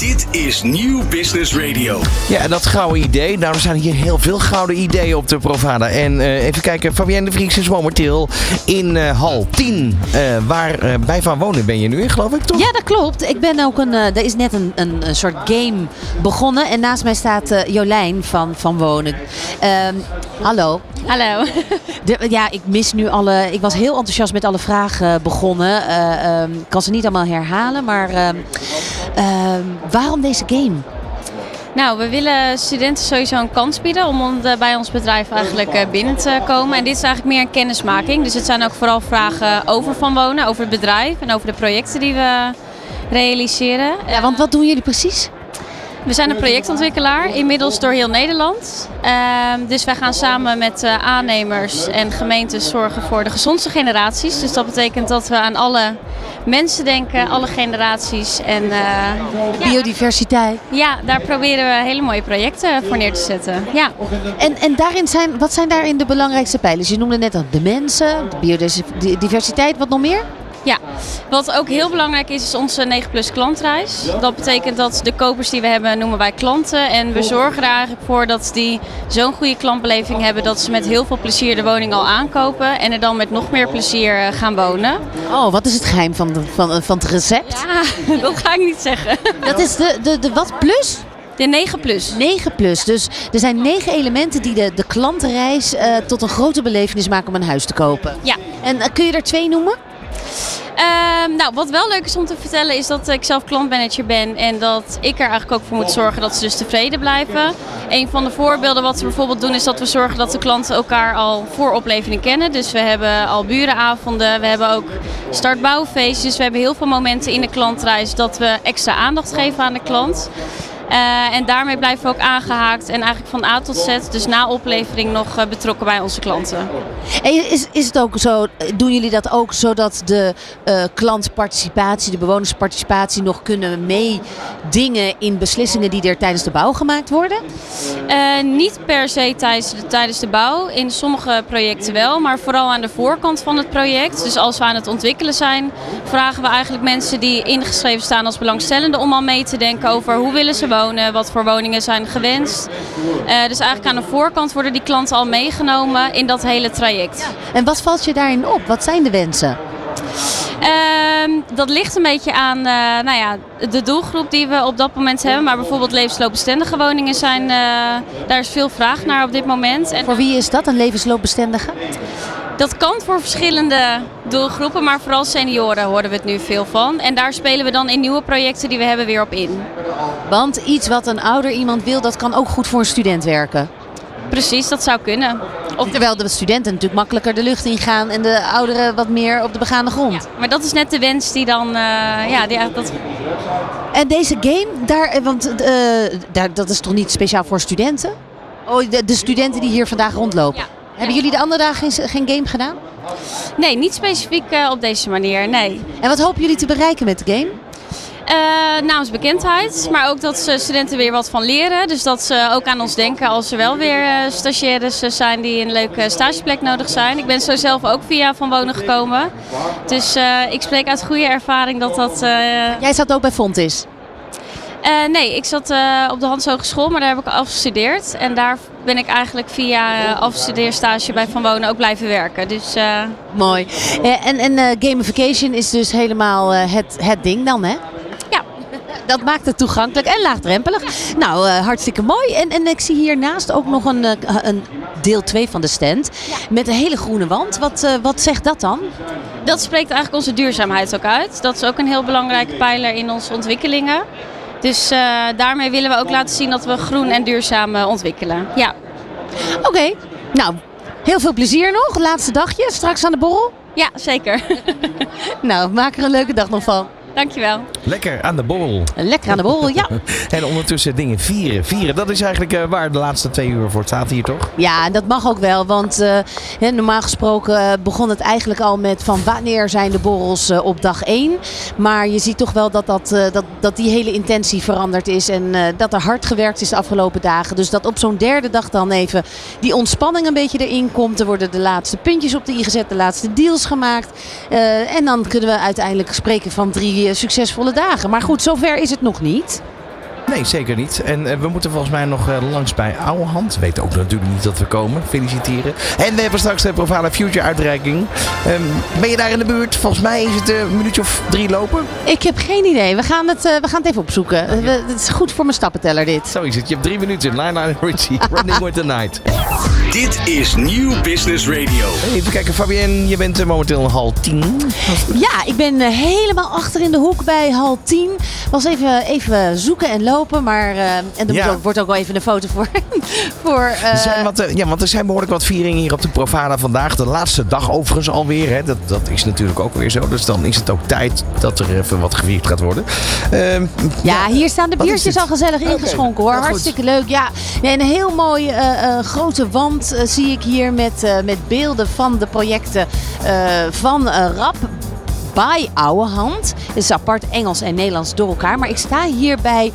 Dit is Nieuw Business Radio. Ja, dat gouden idee. Daarom zijn hier heel veel gouden ideeën op de Provada. En eh, even kijken, Fabienne de Vries is momenteel in eh, hal 10. eh, waar eh, bij Van Wonen ben je nu in, geloof ik, toch? Ja, dat klopt. Ik ben ook een, eh, er is net een, een, een soort game begonnen. En naast mij staat Jolijn van Van Wonen. Ehm, hallo. Hallo. De- ja, ik mis nu alle. Ik was heel enthousiast met alle vragen begonnen. Eh, ehm, Ik kan ze niet allemaal herhalen, maar ehm, waarom deze game? Nou, we willen studenten sowieso een kans bieden om de- bij ons bedrijf eigenlijk eh, binnen te komen. En dit is eigenlijk meer een kennismaking. Dus het zijn ook vooral vragen over Van Wonen, over het bedrijf en over de projecten die we realiseren. Ja, want wat doen jullie precies? We zijn een projectontwikkelaar, inmiddels door heel Nederland. Ehm, dus wij gaan samen met eh, aannemers en gemeentes zorgen voor de gezondste generaties. Dus dat betekent dat we aan alle mensen denken, alle generaties. En eh, ja, Biodiversiteit. ja, daar proberen we hele mooie projecten voor neer te zetten. Ja. En, en daarin zijn, wat zijn daarin de belangrijkste pijlers? Je noemde net al de mensen, de biodiversiteit, wat nog meer? Ja, wat ook heel belangrijk is, is onze 9 plus klantreis. Dat betekent dat de kopers die we hebben noemen wij klanten. En we zorgen er eigenlijk voor dat die zo'n goede klantbeleving hebben dat ze met heel veel plezier de woning al aankopen. En er dan met nog meer plezier eh, gaan wonen. Oh, wat is het geheim van, de, van, van het recept? Ja, dat ga ik niet zeggen. Dat is de, de, de wat plus? De 9 plus. 9 plus. Dus er zijn negen elementen die de, de klantenreis eh, tot een grote belevenis maken om een huis te kopen. Ja. En eh, kun je er twee noemen? Ehm, nou, wat wel leuk is om te vertellen is dat ik zelf klantmanager ben en dat ik er eigenlijk ook voor moet zorgen dat ze dus tevreden blijven. Een van de voorbeelden wat we bijvoorbeeld doen is dat we zorgen dat de klanten elkaar al voor oplevering kennen. Dus we hebben al burenavonden, we hebben ook startbouwfeestjes. We hebben heel veel momenten in de klantreis dat we extra aandacht geven aan de klant. Eh, en daarmee blijven we ook aangehaakt en eigenlijk van A tot Z, dus na oplevering nog eh, betrokken bij onze klanten. En is, is het ook zo, doen jullie dat ook zodat de eh, klantparticipatie, de bewonersparticipatie nog kunnen meedingen in beslissingen die er tijdens de bouw gemaakt worden? Niet per se tijdens de, tijdens de bouw. In sommige projecten wel, maar vooral aan de voorkant van het project. Dus als we aan het ontwikkelen zijn, vragen we eigenlijk mensen die ingeschreven staan als belangstellenden om al mee te denken over hoe willen ze wonen, wat voor woningen zijn gewenst. Eh, dus eigenlijk aan de voorkant worden die klanten al meegenomen in dat hele traject. En wat valt je daarin op? Wat zijn de wensen? Ehm, dat ligt een beetje aan eh, nou ja, de doelgroep die we op dat moment hebben. Maar bijvoorbeeld levensloopbestendige woningen zijn, eh, daar is veel vraag naar op dit moment. En Voor wie is dat, een levensloopbestendige? Dat kan voor verschillende doelgroepen, maar vooral senioren horen we het nu veel van. En daar spelen we dan in nieuwe projecten die we hebben weer op in. Want iets wat een ouder iemand wil, dat kan ook goed voor een student werken. Precies, dat zou kunnen. Of terwijl de studenten natuurlijk makkelijker de lucht ingaan en de ouderen wat meer op de begaande grond. Maar dat is net de wens die dan, eh, ja, die, eigenlijk dat, En deze game, daar, eh, want eh, daar, dat is toch niet speciaal voor studenten? Oh, de, de studenten die hier vandaag rondlopen. Ja. Hebben jullie de andere dagen geen, geen game gedaan? nee, niet specifiek eh, op deze manier, nee. En wat hopen jullie te bereiken met de game? Eh namens bekendheid, maar ook dat ze studenten weer wat van leren. Dus dat ze ook aan ons denken als er wel weer eh, stagiaires zijn die een leuke stageplek nodig zijn. Ik ben zo zelf ook via Van Wonen gekomen. Dus ik spreek uit goede ervaring dat dat... Jij zat ook bij Fontis. Eh, nee, ik zat eh, op de Hans Hogeschool, maar daar heb ik afgestudeerd. En daar ben ik eigenlijk via uh, afstudeerstage bij Van Wonen ook blijven werken. Dus Mooi. En en gamification is dus helemaal het, het ding dan, hè? ja, Dat maakt het toegankelijk en laagdrempelig. Nou, hartstikke mooi. En, en ik zie hiernaast ook nog een, een deel 2 van de stand. Met een hele groene wand. Wat, wat zegt dat dan? dat spreekt eigenlijk onze duurzaamheid ook uit. Dat is ook een heel belangrijke pijler in onze ontwikkelingen. Dus eh, daarmee willen we ook laten zien dat we groen en duurzaam eh, ontwikkelen. Ja, Oké. Nou, heel veel plezier nog. Laatste dagje. Straks aan de borrel. ja zeker. Nou, maak er een leuke dag nog van. Dankjewel. Lekker aan de borrel. Lekker aan de borrel, ja. En ondertussen dingen vieren. Vieren, dat is eigenlijk eh, waar de laatste twee uur voor staat hier, toch? Ja, en dat mag ook wel. Want eh, normaal gesproken eh, begon het eigenlijk al met van wanneer zijn de borrels op dag 1. Maar je ziet toch wel dat, dat, dat, dat die hele intentie veranderd is. En dat er hard gewerkt is de afgelopen dagen. Dus dat op zo'n derde dag dan even die ontspanning een beetje erin komt. Er worden de laatste puntjes op de i gezet, de laatste deals gemaakt. En dan kunnen we uiteindelijk spreken van drie eh, succesvolle dagen. Maar goed, zover is het nog niet. Nee, zeker niet. En eh, we moeten volgens mij nog eh, langs bij Oude Hand. Weet ook natuurlijk niet dat we komen. Feliciteren. En we hebben straks de Provada Future uitreiking. Ehm, ben je daar in de buurt? Volgens mij is het eh, een minuutje of drie lopen. Ik heb geen idee. We gaan het, eh, we gaan het even opzoeken. We- Het is goed voor mijn stappenteller dit. Zo is het. Je hebt drie minuten. Lionel Richie, Running with the Night. Dit is Nieuw Business Radio. Even kijken, Fabienne. Je bent momenteel in hal 10. Ja, ik ben helemaal achter in de hoek bij hal 10. Was even, even zoeken en lopen, maar eh, en er Ja. wordt ook wel even een foto voor. voor eh, Er zijn wat, eh, ja, want er zijn behoorlijk wat vieringen hier op de Provada vandaag. De laatste dag overigens alweer. Hè. Dat, dat is natuurlijk ook weer zo. Dus dan is het ook tijd dat er even wat gevierd gaat worden. Ehm, ja, hier staan de biertjes al gezellig ingeschonken hoor. goed. Hartstikke leuk. Ja, nee, een heel mooie eh, eh, grote wand eh, zie ik hier met, eh, met beelden van de projecten eh, van eh, RAP. Bij Oude Hand. Het is apart Engels en Nederlands door elkaar. Maar ik sta hier bij